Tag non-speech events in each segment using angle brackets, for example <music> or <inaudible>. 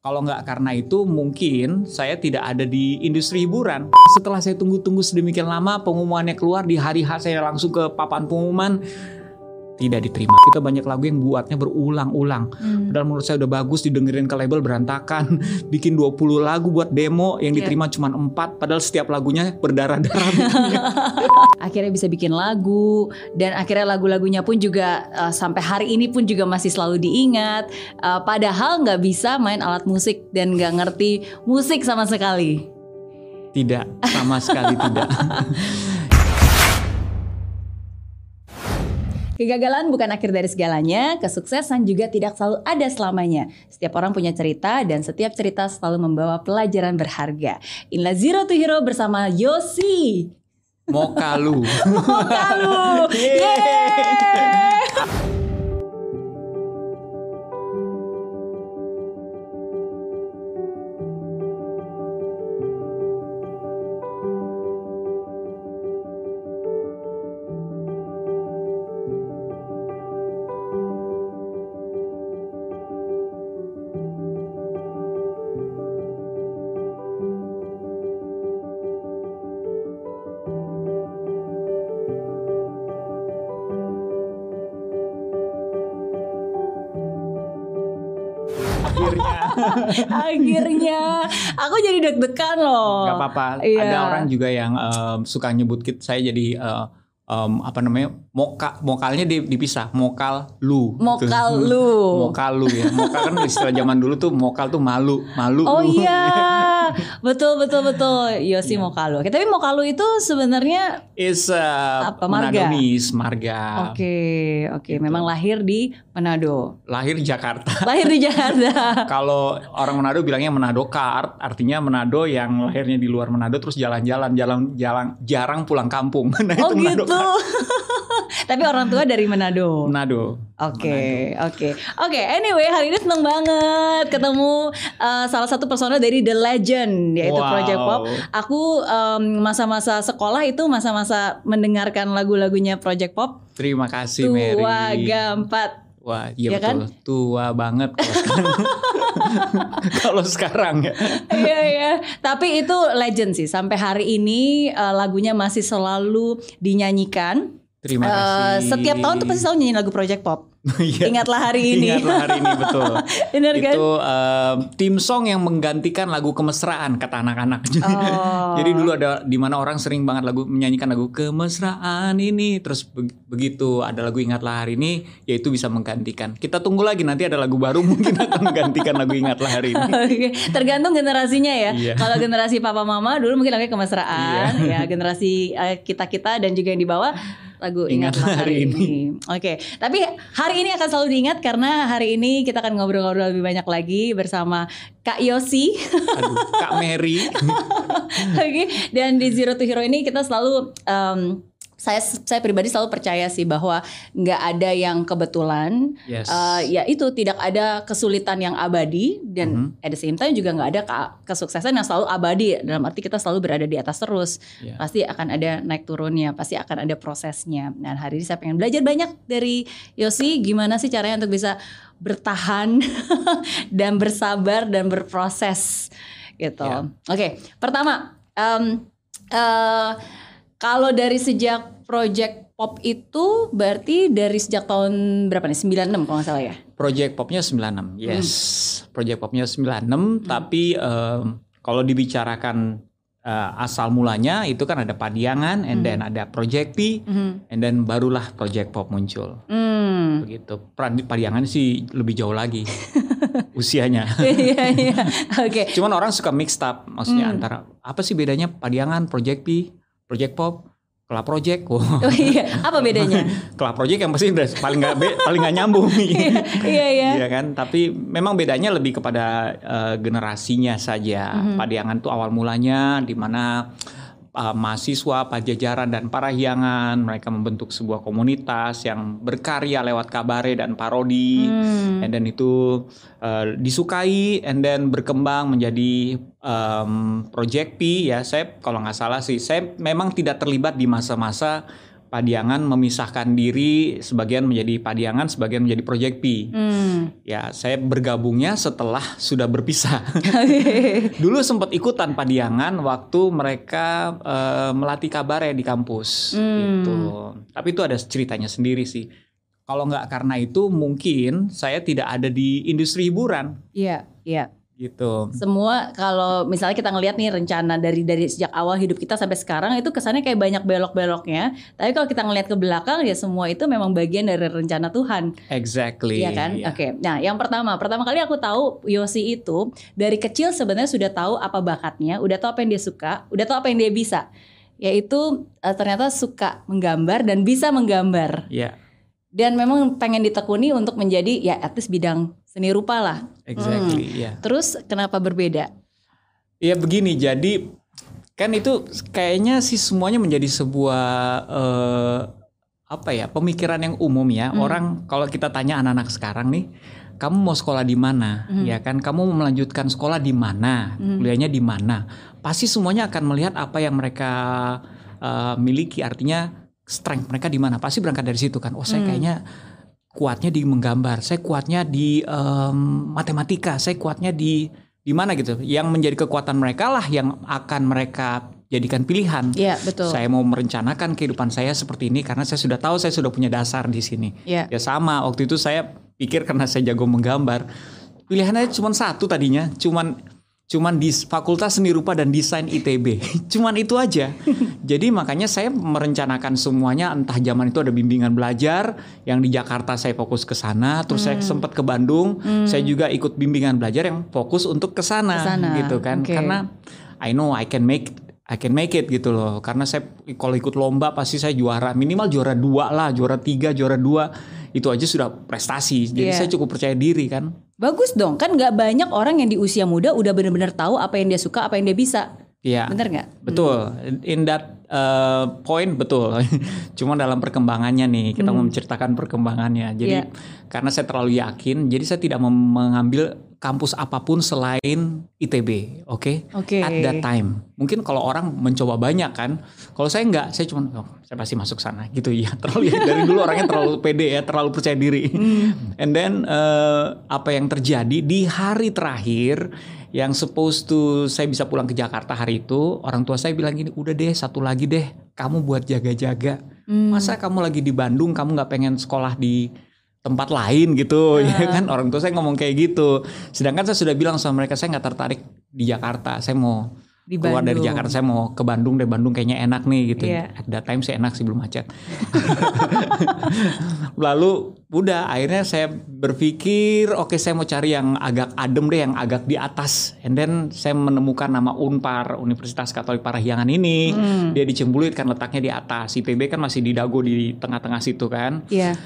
Kalau nggak karena itu mungkin saya tidak ada di industri hiburan. Setelah saya tunggu-tunggu sedemikian lama pengumumannya keluar di hari H saya langsung ke papan pengumuman tidak diterima. Kita banyak lagu yang buatnya berulang-ulang. Hmm. Padahal menurut saya udah bagus didengerin ke label berantakan. <laughs> Bikin 20 lagu buat demo yang Iya. diterima cuma 4 padahal setiap lagunya berdarah-darah. <laughs> <laughs> akhirnya bisa bikin lagu dan akhirnya lagu-lagunya pun juga uh, sampai hari ini pun juga masih selalu diingat Uh, padahal nggak bisa main alat musik dan nggak ngerti musik sama sekali tidak, sama sekali tidak. Kegagalan bukan akhir dari segalanya, kesuksesan juga tidak selalu ada selamanya. Setiap orang punya cerita dan setiap cerita selalu membawa pelajaran berharga. Inilah Zero to Hero bersama Yosi. Mokalu. <laughs> Mokalu. Yeay. Akhirnya. <laughs> Akhirnya aku jadi deg-degan loh. Gak apa-apa. Iya. Ada orang juga yang em, suka nyebut kit saya jadi eh, em, apa namanya moka mokalnya di- dipisah mokal lu. Mokal Gitu. lu. Mokal lu ya. Mokal kan istilah zaman dulu tuh mokal tuh malu malu. Oh iya, <laughs> <laughs> betul betul betul. Yosi Iya. Mokalu. Oke, tapi Mokalu itu sebenarnya Is uh, Apa, marga? Manadonis, marga. oke oke. Gitu. Memang lahir di Manado. Lahir di Jakarta. <laughs> Lahir di Jakarta. <laughs> Kalau orang Manado bilangnya Manado Kart, artinya Manado yang lahirnya di luar Manado terus jalan-jalan, jalan jalan jarang pulang kampung. Nah oh itu gitu. Tapi orang tua dari Manado. Manado. Oke, oke, oke. Anyway, hari ini seneng banget ketemu uh, salah satu personel dari The Legend, yaitu Wow. Project Pop. Aku um, masa-masa sekolah itu masa-masa mendengarkan lagu-lagunya Project Pop. Terima kasih Mary. Tua Gampat. Wah, iya Ya betul. Tua banget kalau sekarang. <laughs> kalau sekarang ya. Iya iya. Tapi itu legend sih. Sampai hari ini uh, lagunya masih selalu dinyanyikan. Terima Uh, kasih. setiap tahun tuh pasti selalu nyanyi lagu Project Pop. Iya. Ingatlah hari ini. Ingatlah hari ini betul. <laughs> Kan? Itu um, tim song yang menggantikan lagu kemesraan kata anak-anak. <laughs> Oh. Jadi dulu ada di mana orang sering banget lagu menyanyikan lagu kemesraan ini terus be- begitu ada lagu ingatlah hari ini yaitu bisa menggantikan. Kita tunggu lagi nanti ada lagu baru <laughs> mungkin akan menggantikan lagu ingatlah hari ini. Oke, tergantung generasinya ya. Iya. Kalau generasi papa mama dulu mungkin lagunya kemesraan, ya generasi kita kita dan juga yang di bawah lagu ingatlah <laughs> hari, ini. Oke, tapi hari ini akan selalu diingat karena hari ini kita akan ngobrol-ngobrol lebih banyak lagi bersama Kak Yosi. Aduh, Kak Mary. <laughs> Oke, dan di Zero to Hero ini kita selalu em, saya saya pribadi selalu percaya sih bahwa nggak ada yang kebetulan. Yes. Eh, ya itu tidak ada kesulitan yang abadi dan Mhm. at the same time juga nggak ada kesuksesan yang selalu abadi dalam arti kita selalu berada di atas terus Ya. pasti akan ada naik turunnya pasti akan ada prosesnya dan hari ini saya pengen belajar banyak dari Yosi gimana sih caranya untuk bisa bertahan <laughs> dan bersabar dan berproses gitu Ya. oke pertama em, eh, kalau dari sejak project pop itu berarti dari sejak tahun berapa nih 96 kalau nggak salah ya Project Popnya 96. Yes. Hmm. Project Popnya 96 tapi em, kalau dibicarakan eh, asal mulanya itu kan ada Padiangan and Hmm. then ada Project P Mhm. and then barulah Project Pop muncul. Hmm. Begitu. Padiangan sih lebih jauh lagi <laughs> usianya. <laughs> Iya iya. <laughs> Oke. Cuman orang suka mixed up maksudnya Hmm. antara apa sih bedanya Padiangan, Project P, Project Pop, Kelap Project. Wow. <laughs> Oh iya. Apa bedanya? <laughs> Kelap Project yang pasti udah paling nggak be- <laughs> paling nggak nyambung. Iya iya. Iya kan, tapi memang bedanya lebih kepada eh, generasinya saja. Mhm. Padiangan tuh awal mulanya di mana eh, mahasiswa, pajajaran dan parahyangan mereka membentuk sebuah komunitas yang berkarya lewat kabare dan parodi. Hmm. And then itu eh, disukai and then berkembang menjadi em, Project P ya. Saya kalau nggak salah sih, saya memang tidak terlibat di masa-masa Padiangan memisahkan diri sebagian menjadi Padiangan, sebagian menjadi Project P. Hmm. Ya, saya bergabungnya setelah sudah berpisah. <laughs> Dulu sempat ikutan Padiangan waktu mereka eh, melatih kabarnya di kampus Hmm. gitu. Tapi itu ada ceritanya sendiri sih. Kalau nggak karena itu mungkin saya tidak ada di industri hiburan Iya, iya. Gitu. Semua kalau misalnya kita ngelihat nih rencana dari dari sejak awal hidup kita sampai sekarang itu kesannya kayak banyak belok-beloknya. Tapi kalau kita ngelihat ke belakang ya semua itu memang bagian dari rencana Tuhan. Exactly. Iya kan? Iya. Oke. Nah, yang pertama, pertama kali aku tahu Yosi itu dari kecil sebenarnya sudah tahu apa bakatnya, udah tahu apa yang dia suka, udah tahu apa yang dia bisa. Yaitu eh, ternyata suka menggambar dan bisa menggambar. Iya, Dan memang pengen ditekuni untuk menjadi ya at least bidang seni rupa lah. exactly. Iya. Terus kenapa berbeda? Ya begini, jadi kan itu kayaknya sih semuanya menjadi sebuah eh, apa ya pemikiran yang umum ya. Hmm. Orang kalau kita tanya anak-anak sekarang nih, kamu mau sekolah di mana? Hmm. Ya kan, kamu mau melanjutkan sekolah di mana? Hmm. Kuliahnya di mana? Pasti semuanya akan melihat apa yang mereka eh, miliki. Artinya strength mereka di mana? Pasti berangkat dari situ kan. Oh, saya Hmm. kayaknya kuatnya di menggambar, saya kuatnya di em, matematika, saya kuatnya di di mana gitu. Yang menjadi kekuatan mereka lah yang akan mereka jadikan pilihan. Iya, betul. Saya mau merencanakan kehidupan saya seperti ini karena saya sudah tahu saya sudah punya dasar di sini. Iya. Ya sama, waktu itu saya pikir karena saya jago menggambar, pilihannya cuma satu tadinya, cuman cuman di Fakultas Seni Rupa dan Desain ITB. <laughs> cuman itu aja. <laughs> Jadi makanya saya merencanakan semuanya entah zaman itu ada bimbingan belajar yang di Jakarta saya fokus ke sana, terus Hmm. saya sempat ke Bandung, saya juga ikut bimbingan belajar yang fokus untuk ke sana gitu kan. oke. Karena I know I can make I can make it gitu loh. Karena saya kalau ikut lomba pasti saya juara minimal juara dua lah, juara tiga, juara dua itu aja sudah prestasi. Jadi Iya. saya cukup percaya diri kan. Bagus dong, kan nggak banyak orang yang di usia muda udah benar-benar tahu apa yang dia suka, apa yang dia bisa. Iya. Bener nggak? Betul. In that uh, point betul. <laughs> Cuma dalam perkembangannya nih kita mau menceritakan perkembangannya. Jadi Iya. karena saya terlalu yakin, jadi saya tidak mengambil kampus apa pun selain ITB, oke? Oke. At that time. Mungkin kalau orang mencoba banyak kan. Kalau saya enggak, saya cuma oh, saya pasti masuk sana <laughs> gitu ya. Terlalu dari dulu orangnya terlalu pede ya, terlalu percaya diri. And then uh, apa yang terjadi di hari terakhir yang supposed to saya bisa pulang ke Jakarta hari itu, orang tua saya bilang gini, udah deh satu lagi deh, kamu buat jaga-jaga. Hmm. Masa kamu lagi di Bandung, kamu nggak pengen sekolah di tempat lain gitu, <laughs> ya kan? Orang tua saya ngomong kayak gitu. Sedangkan saya sudah bilang sama mereka saya nggak tertarik di Jakarta, saya mau Di keluar dari Bandung. Jakarta, saya mau ke Bandung deh. Bandung kayaknya enak nih gitu. Iya. At that time saya enak sih belum macet. <laughs> Lalu udah akhirnya saya berpikir oke saya mau cari yang agak adem deh yang agak di atas and then saya menemukan nama Unpar Universitas Katolik Parahyangan ini Hmm. dia di Cembulit kan letaknya di atas IPB kan masih di Dago di tengah-tengah situ kan Iya.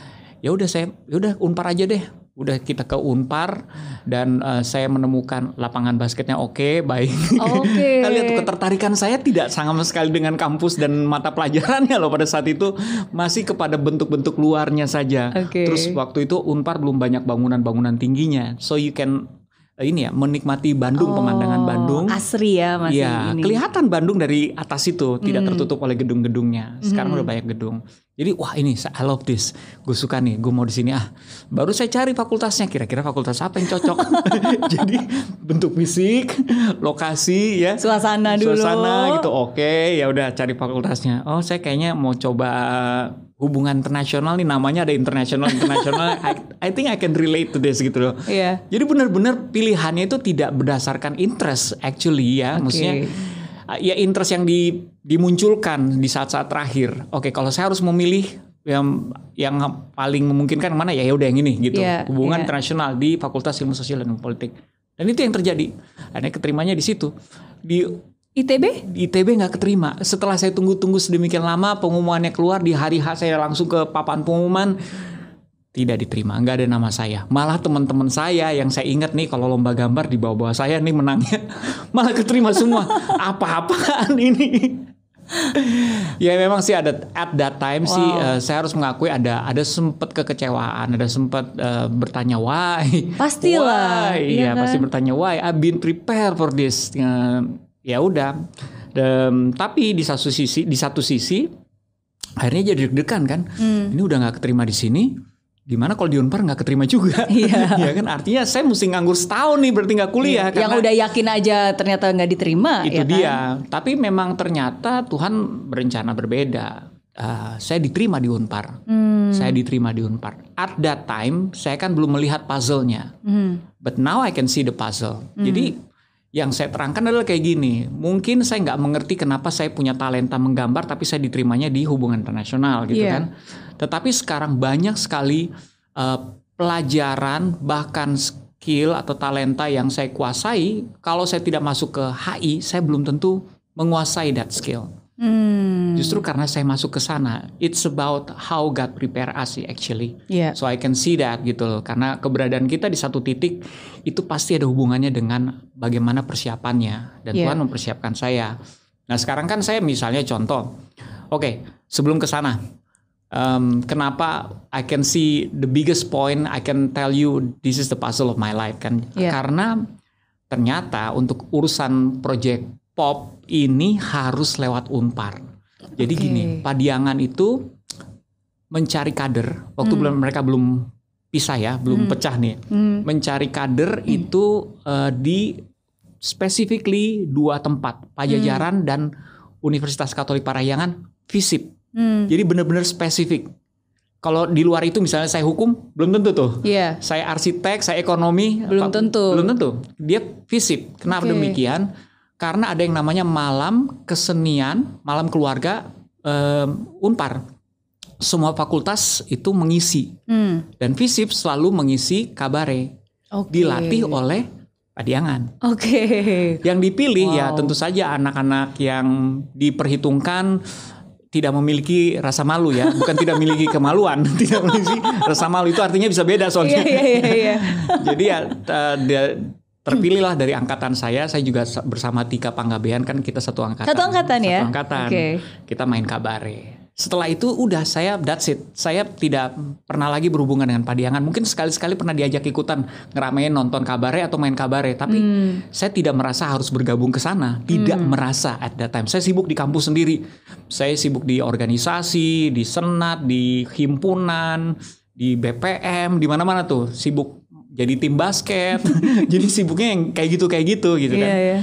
Ya udah saya ya udah Unpar aja deh udah kita ke Unpar dan eh, saya menemukan lapangan basketnya oke baik Oke. <laughs> Kalian tuh ketertarikan saya tidak sama sekali dengan kampus dan mata pelajarannya loh pada saat itu masih kepada bentuk-bentuk luarnya saja. Oke. Terus waktu itu Unpar belum banyak bangunan-bangunan tingginya, so you can eh, ini ya menikmati Bandung, pemandangan Oh, Bandung. Asri ya masih Iya, ini. kelihatan Bandung dari atas itu tidak Hmm. tertutup oleh gedung-gedungnya. Sekarang udah banyak gedung. Jadi wah ini I love this. Gue suka nih, gue mau di sini ah. Baru saya cari fakultasnya, kira-kira fakultas apa yang cocok. <laughs> Jadi bentuk fisik, lokasi ya. Suasana dulu. Suasana gitu. Oke, ya udah cari fakultasnya. Oh, saya kayaknya mau coba hubungan internasional nih namanya ada internasional internasional. <laughs> I, I think I can relate to this gitu loh. Iya. Jadi benar-benar pilihannya itu tidak berdasarkan interest actually ya, maksudnya uh, ya interest yang di- dimunculkan di saat-saat terakhir. Oke, kalau saya harus memilih yang yang paling memungkinkan mana ya ya udah yang ini gitu. Iya, Hubungan iya. internasional di Fakultas Ilmu Sosial dan Politik. Dan itu yang terjadi. Akhirnya keterimanya di situ. Di ITB? di ITB nggak keterima. Setelah saya tunggu-tunggu sedemikian lama pengumumannya keluar di hari H saya langsung ke papan pengumuman tidak diterima, nggak ada nama saya. Malah teman-teman saya yang saya ingat nih kalau lomba gambar di bawah-bawah saya nih menangnya <laughs> malah keterima semua. Apa-apaan ini? ya memang sih ada at that time sih eh, saya harus mengakui ada ada sempat kekecewaan, ada sempat eh, bertanya why. Pastilah, Why? iya Iya, kan? pasti bertanya why I've been prepared for this. Eh, ya udah. Dan- tapi di satu sisi di satu sisi akhirnya jadi deg-degan kan. Hmm. Ini udah nggak keterima di sini. Gimana kalau di Unpar nggak keterima juga? <laughs> Iya. <laughs> ya kan artinya saya mesti nganggur setahun nih berarti nggak kuliah. Yang karena- udah yakin aja ternyata nggak diterima. itu ya kan? dia. Tapi memang ternyata Tuhan berencana berbeda. Uh, saya diterima di Unpar. Hmm. Saya diterima di Unpar. At that time saya kan belum melihat puzzle-nya. Hmm. But now I can see the puzzle. Jadi yang saya terangkan adalah kayak gini. Mungkin saya nggak mengerti kenapa saya punya talenta menggambar, tapi saya diterimanya di hubungan internasional gitu Iya. kan. Tetapi sekarang banyak sekali uh, pelajaran bahkan skill atau talenta yang saya kuasai. Kalau saya tidak masuk ke HI, saya belum tentu menguasai that skill. Hmm. Justru karena saya masuk ke sana, it's about how God prepare us actually. Iya. So I can see that gitu loh. Karena keberadaan kita di satu titik itu pasti ada hubungannya dengan bagaimana persiapannya dan Yeah. Tuhan mempersiapkan saya. Nah sekarang kan saya misalnya contoh, oke sebelum ke sana, um, kenapa I can see the biggest point I can tell you this is the puzzle of my life kan? Yeah. Karena ternyata untuk urusan project pop ini harus lewat unpar. Jadi Oke. gini, Padiangan itu mencari kader waktu Hmm. belum mereka belum pisah ya, belum Hmm. pecah nih. Hmm. Mencari kader itu eh, di specifically dua tempat, Pajajaran Hmm. dan Universitas Katolik Parahyangan, FISIP. Hmm. Jadi benar-benar spesifik. Kalau di luar itu misalnya saya hukum, belum tentu tuh. Iya. Saya arsitek, saya ekonomi, Belum apa- tentu. Belum tentu. Dia FISIP. Kenapa Oke. demikian? Karena ada yang namanya malam kesenian, malam keluarga em, Unpar. Semua fakultas itu mengisi Hmm. dan FISIP selalu mengisi kabare. Oke. Dilatih oleh Padiangan. Oke. Yang dipilih ya Wow. tentu saja anak-anak yang diperhitungkan tidak memiliki rasa malu ya, bukan tidak memiliki kemaluan, <laughs> tidak memiliki rasa malu itu artinya bisa beda soalnya. iya iya iya. <laughs> Jadi ya dia- terpilihlah dari angkatan saya, saya juga sa- bersama Tika Panggabean kan kita satu angkatan. Satu angkatan ya? Satu angkatan. Oke. Kita main kabare. Setelah itu udah saya that's it. Saya tidak pernah lagi berhubungan dengan Padiangan. Mungkin sekali-sekali pernah diajak ikutan ngeramein nonton kabare atau main kabare, tapi Hmm. saya tidak merasa harus bergabung ke sana. Tidak merasa at that time. Saya sibuk di kampus sendiri. Saya sibuk di organisasi, di senat, di himpunan, di BPM, di mana-mana tuh. Sibuk jadi tim basket. <laughs> jadi sibuknya yang kayak gitu kayak gitu gitu kan. Iya iya.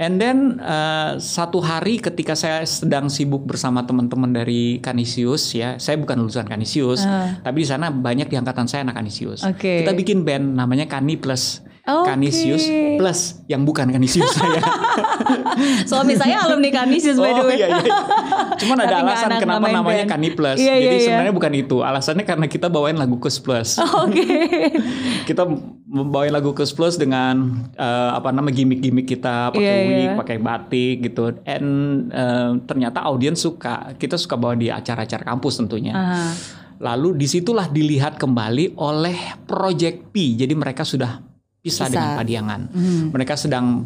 And then uh, satu hari ketika saya sedang sibuk bersama teman-teman dari Kanisius ya, saya bukan lulusan Kanisius, Ah. tapi di sana banyak di angkatan saya anak Kanisius. Oke. Kita bikin band namanya Kani Plus. Oke. Kanisius Plus yang bukan Kanisius <laughs> saya. Suami saya alumni Kanisius by the oh way. iya iya. Cuman ada alasan anak kenapa namanya band. Kani Plus. Iya, iya, Jadi iya. sebenarnya bukan itu. Alasannya karena kita bawain lagu Kus Plus. <laughs> Oke. kita bawain lagu Kus Plus dengan eh, apa nama gimmick-gimmick kita pakai Iya, wig, iya. pakai batik gitu. And eh, ternyata audiens suka. Kita suka bawa di acara-acara kampus tentunya. Aha. Lalu di situlah dilihat kembali oleh Project P. Jadi mereka sudah Pisah. pisah dengan Padiangan. Hmm. Mereka sedang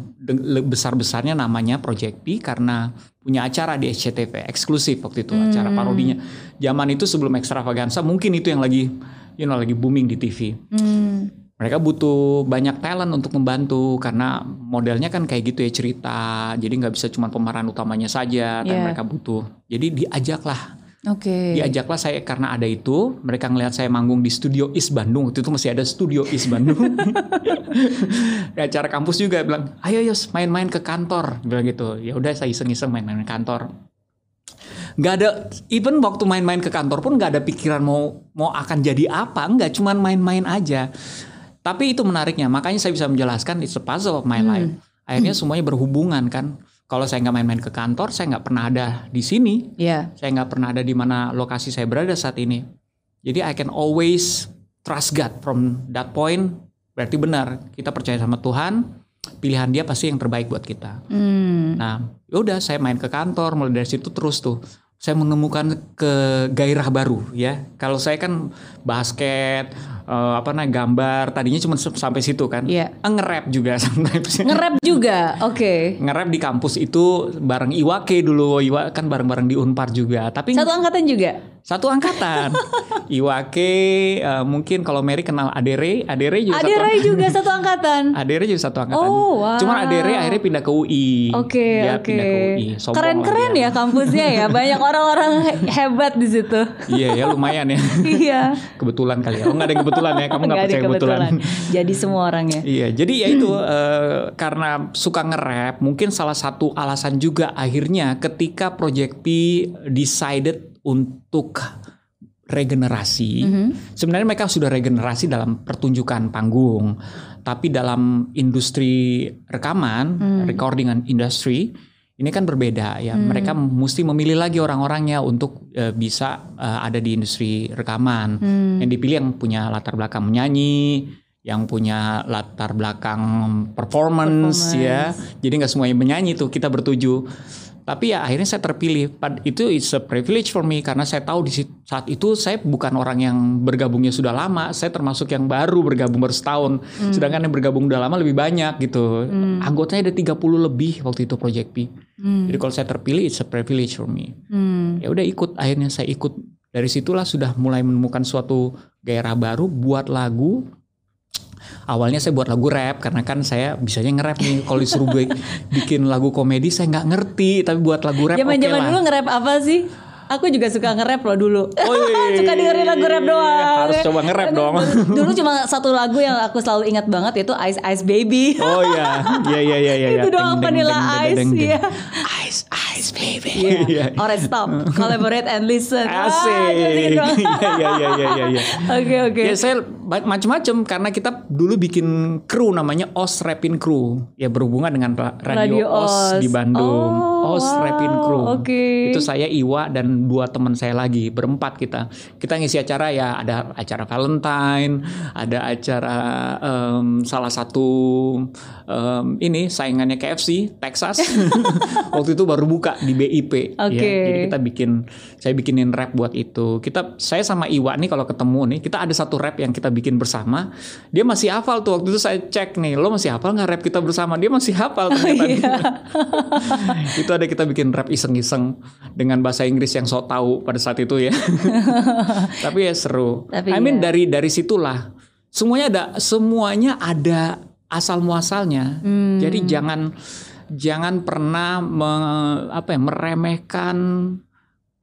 besar-besarnya namanya Project P karena punya acara di SCTV eksklusif waktu itu acara Hmm. parodinya. Zaman itu sebelum Extravaganza mungkin itu yang lagi you know lagi booming di TV. Hmm. Mereka butuh banyak talent untuk membantu karena modelnya kan kayak gitu ya cerita. Jadi nggak bisa cuma pemeran utamanya saja, tapi Yeah. mereka butuh. Jadi diajaklah Oke. diajaklah saya karena ada itu. Mereka ngelihat saya manggung di studio Is Bandung. Waktu itu masih ada studio Is Bandung. <laughs> Di acara kampus juga bilang ayo yos main-main ke kantor. Bilang gitu. Ya udah saya iseng-iseng main-main ke kantor. Nggak ada even waktu main-main ke kantor pun nggak ada pikiran mau mau akan jadi apa. Nggak cuman main-main aja. Tapi itu menariknya. Makanya saya bisa menjelaskan it's a puzzle of my life. Akhirnya semuanya berhubungan kan kalau saya nggak main-main ke kantor saya nggak pernah ada di sini Iya. saya nggak pernah ada di mana lokasi saya berada saat ini. Jadi I can always trust God from that point. Berarti benar kita percaya sama Tuhan, pilihan Dia pasti yang terbaik buat kita. Hmm. Nah, yaudah saya main ke kantor, mulai dari situ terus tuh saya menemukan ke gairah baru ya. Kalau saya kan basket, eh, apa namanya gambar, tadinya cuma sampai situ kan. Iya. Eh, Nge-rap juga <laughs> sometimes. Nge-rap juga. Oke. Nge-rap di kampus itu bareng Iwake dulu, Iwa kan bareng-bareng di Unpar juga. Tapi Satu angkatan juga. Satu angkatan. <laughs> Iwake uh, mungkin kalau Mary kenal Adere, Adere juga Adere satu juga satu angkatan. <laughs> Adere juga satu angkatan. Oh, wow. Cuman Adere akhirnya pindah ke UI. Oke, Dia oke. pindah ke UI. Keren-keren ya kampusnya ya. Banyak orang-orang he- hebat di situ. Iya ya lumayan ya. <laughs> iya. kebetulan kali ya. Oh nggak ada yang kebetulan ya. Kamu nggak Nggak ada percaya kebetulan. Jadi semua orangnya. Iya, jadi ya itu eh, karena suka nge-rap, mungkin salah satu alasan juga akhirnya ketika Project P decided untuk regenerasi. Mhm. Sebenarnya mereka sudah regenerasi dalam pertunjukan panggung, tapi dalam industri rekaman, Hmm. recording and industry ini kan berbeda ya. Mereka mesti memilih lagi orang-orangnya untuk eh, bisa eh, ada di industri rekaman. Hmm. Yang dipilih yang punya latar belakang menyanyi, yang punya latar belakang performance, ya. Jadi nggak semuanya menyanyi tuh kita bertuju. Tapi ya akhirnya saya terpilih. Itu is a privilege for me karena saya tahu di saat itu saya bukan orang yang bergabungnya sudah lama. Saya termasuk yang baru bergabung baru setahun. Sedangkan yang bergabung udah lama lebih banyak gitu. Anggotanya ada 30 lebih waktu itu Project P. Hmm. Jadi kalau saya terpilih it's a privilege for me Hmm. ya udah ikut akhirnya saya ikut dari situlah sudah mulai menemukan suatu gairah baru buat lagu awalnya saya buat lagu rap karena kan saya bisanya nge-rap nih. Kalau disuruh gue <laughs> bikin lagu komedi saya nggak ngerti. Tapi buat lagu rap oke Zaman-zaman lah. dulu nge-rap apa sih? Aku juga suka nge-rap loh dulu. Wih, <laughs> suka dengerin lagu rap doang. harus coba nge-rap dong <laughs> Dulu cuma <laughs> satu lagu yang aku selalu ingat banget yaitu Ice Ice Baby. oh iya iya iya iya iya Itu doang Vanilla Ice, iya. ice ice baby Iya. Iya. Alright stop. Collaborate and listen. Ah, asik iya iya iya iya iya, iya Oke oke. Ya saya macam-macam karena kita dulu bikin kru namanya OS Rapin Crew. Ya berhubungan dengan ra- radio, Radio OS, OS. di Bandung. Oh, OS Rapin wow, Crew. oke. Itu saya Iwa dan dua teman saya lagi berempat kita. Kita ngisi acara ya ada acara Valentine, ada acara em, salah satu em, ini saingannya KFC Texas. <laughs> Waktu itu baru buka di BIP. ya. Oke. Jadi kita bikin saya bikinin rap buat itu. Kita saya sama Iwa nih kalau ketemu nih kita ada satu rap yang kita bikin bersama. Dia masih hafal tuh waktu itu saya cek nih, lo masih hafal nggak rap kita bersama? Dia masih hafal ternyata. <laughs> itu ada kita bikin rap iseng-iseng dengan bahasa Inggris yang so tahu pada saat itu ya. <laughs> Tapi ya seru. Tapi I mean ya. dari dari situlah semuanya ada semuanya ada asal muasalnya. Hmm. Jadi jangan jangan pernah me- apa ya meremehkan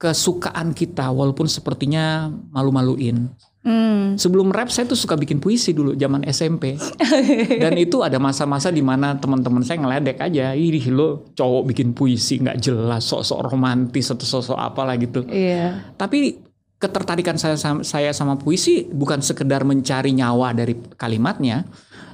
kesukaan kita walaupun sepertinya malu-maluin. Hmm. Sebelum rap saya tuh suka bikin puisi dulu zaman SMP. <laughs> Dan itu ada masa-masa di mana teman-teman saya ngeledek aja, "Ih, lo cowok bikin puisi nggak jelas, sok-sok romantis atau sok-sok apalah gitu." Iya. Tapi ketertarikan saya sama, saya sama puisi bukan sekedar mencari nyawa dari kalimatnya,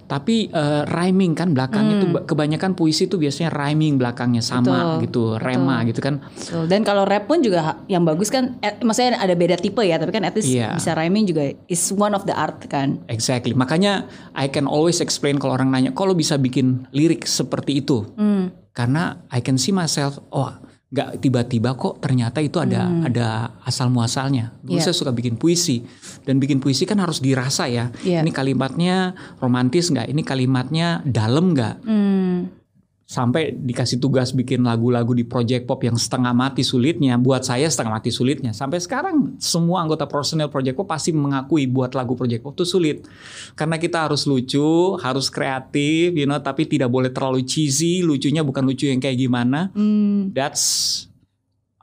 tapi eh, rhyming kan belakangnya Hmm. tuh kebanyakan puisi tuh biasanya rhyming belakangnya sama Betul, gitu, rema gitu kan. Betul. Dan kalau rap pun juga yang bagus kan, eh, maksudnya ada beda tipe ya, tapi kan at least Iya. bisa rhyming juga is one of the art kan. Exactly. Makanya I can always explain kalau orang nanya, kalau bisa bikin lirik seperti itu, Hmm. karena I can see myself, oh nggak tiba-tiba kok ternyata itu ada ada asal muasalnya. Dulu Iya. saya suka bikin puisi dan bikin puisi kan harus dirasa ya. Iya. Ini kalimatnya romantis nggak? Ini kalimatnya dalam nggak? Hmm. Sampai dikasih tugas bikin lagu-lagu di project pop yang setengah mati sulitnya. Buat saya setengah mati sulitnya. Sampai sekarang semua anggota personel project pop pasti mengakui buat lagu project pop itu sulit. Karena kita harus lucu, harus kreatif, you know, tapi tidak boleh terlalu cheesy. Lucunya bukan lucu yang kayak gimana. Hmm. That's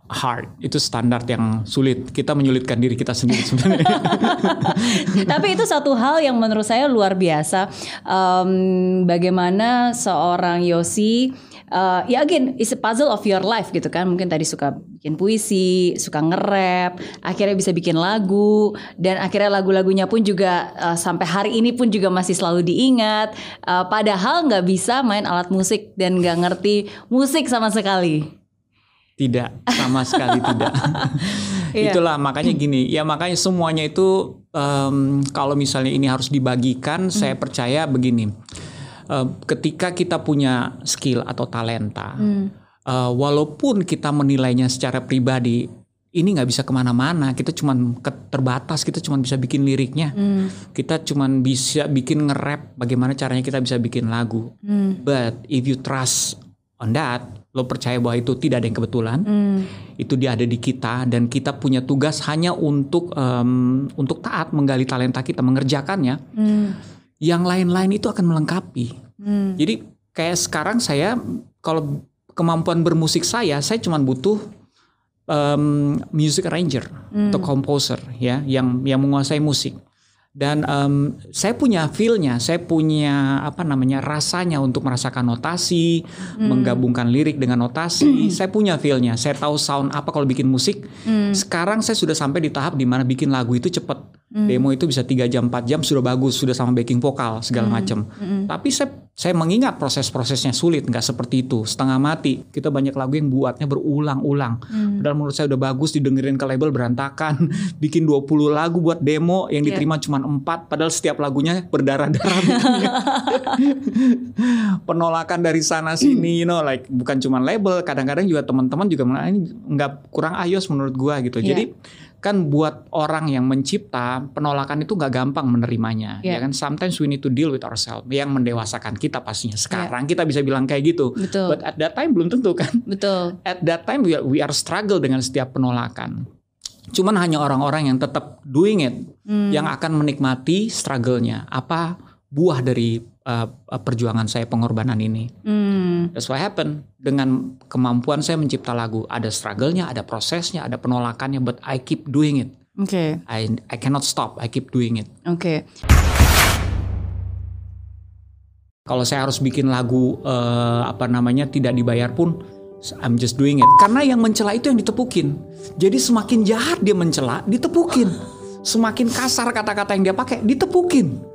hard. Itu standar yang sulit. Kita menyulitkan diri kita sendiri sebenarnya. <laughs> Tapi itu satu hal yang menurut saya luar biasa. Em, bagaimana seorang Yosi, eh, ya again, it's a puzzle of your life gitu kan. Mungkin tadi suka bikin puisi, suka nge-rap, akhirnya bisa bikin lagu, dan akhirnya lagu-lagunya pun juga eh, sampai hari ini pun juga masih selalu diingat. Eh, padahal nggak bisa main alat musik dan nggak ngerti musik sama sekali. Tidak, sama sekali tidak. <laughs> Iya. Itulah makanya gini, ya makanya semuanya itu em, kalau misalnya ini harus dibagikan, Hmm. saya percaya begini. Em, ketika kita punya skill atau talenta, Hmm. eh, walaupun kita menilainya secara pribadi, ini nggak bisa ke mana-mana. Kita cuman ke- terbatas, kita cuman bisa bikin liriknya. Hmm. Kita cuman bisa bikin nge-rap. Bagaimana caranya kita bisa bikin lagu. Hmm. But if you trust on that, lo percaya bahwa itu tidak ada yang kebetulan, Hmm. itu dia ada di kita dan kita punya tugas hanya untuk em, untuk taat menggali talenta kita, mengerjakannya. Hmm. Yang lain-lain itu akan melengkapi. Hmm. Jadi kayak sekarang saya kalau kemampuan bermusik saya, saya cuma butuh em, music arranger atau composer ya yang yang menguasai musik. Dan em, saya punya feel-nya, saya punya apa namanya rasanya untuk merasakan notasi, menggabungkan lirik dengan notasi. <clears throat> saya punya feel-nya, saya tahu sound apa kalau bikin musik. Sekarang saya sudah sampai di tahap di mana bikin lagu itu cepet. Demo itu bisa 3 jam, 4 jam sudah bagus, sudah sama backing vokal segala macam. Tapi saya saya mengingat proses-prosesnya sulit, nggak seperti itu, setengah mati. Kita banyak lagu yang buatnya berulang-ulang. Padahal menurut saya udah bagus didengerin ke label berantakan. <laughs> Bikin 20 lagu buat demo yang Iya. diterima cuma 4 padahal setiap lagunya berdarah-darah. <laughs> Penolakan dari sana sini, you know, like bukan cuma label, kadang-kadang juga teman-teman juga bilang, "Ah, ini nggak kurang ayos menurut gua gitu. Iya. Jadi kan buat orang yang mencipta penolakan itu nggak gampang menerimanya Iya. ya kan sometimes we need to deal with ourselves yang mendewasakan kita pastinya sekarang kita bisa bilang kayak gitu. Betul. but at that time belum tentu kan Betul. at that time we are, we are struggle dengan setiap penolakan cuman hanya orang-orang yang tetap doing it Hmm. yang akan menikmati struggle-nya apa buah dari uh, perjuangan saya pengorbanan ini Hmm. That's what happened. Dengan kemampuan saya mencipta lagu, ada struggle-nya, ada prosesnya, ada penolakannya, but I keep doing it. Oke. I I cannot stop. I keep doing it. Oke. Kalau saya harus bikin lagu eh, apa namanya tidak dibayar pun, I'm just doing it. Karena yang mencela itu yang ditepukin. Jadi semakin jahat dia mencela, ditepukin. Semakin kasar kata-kata yang dia pakai, ditepukin.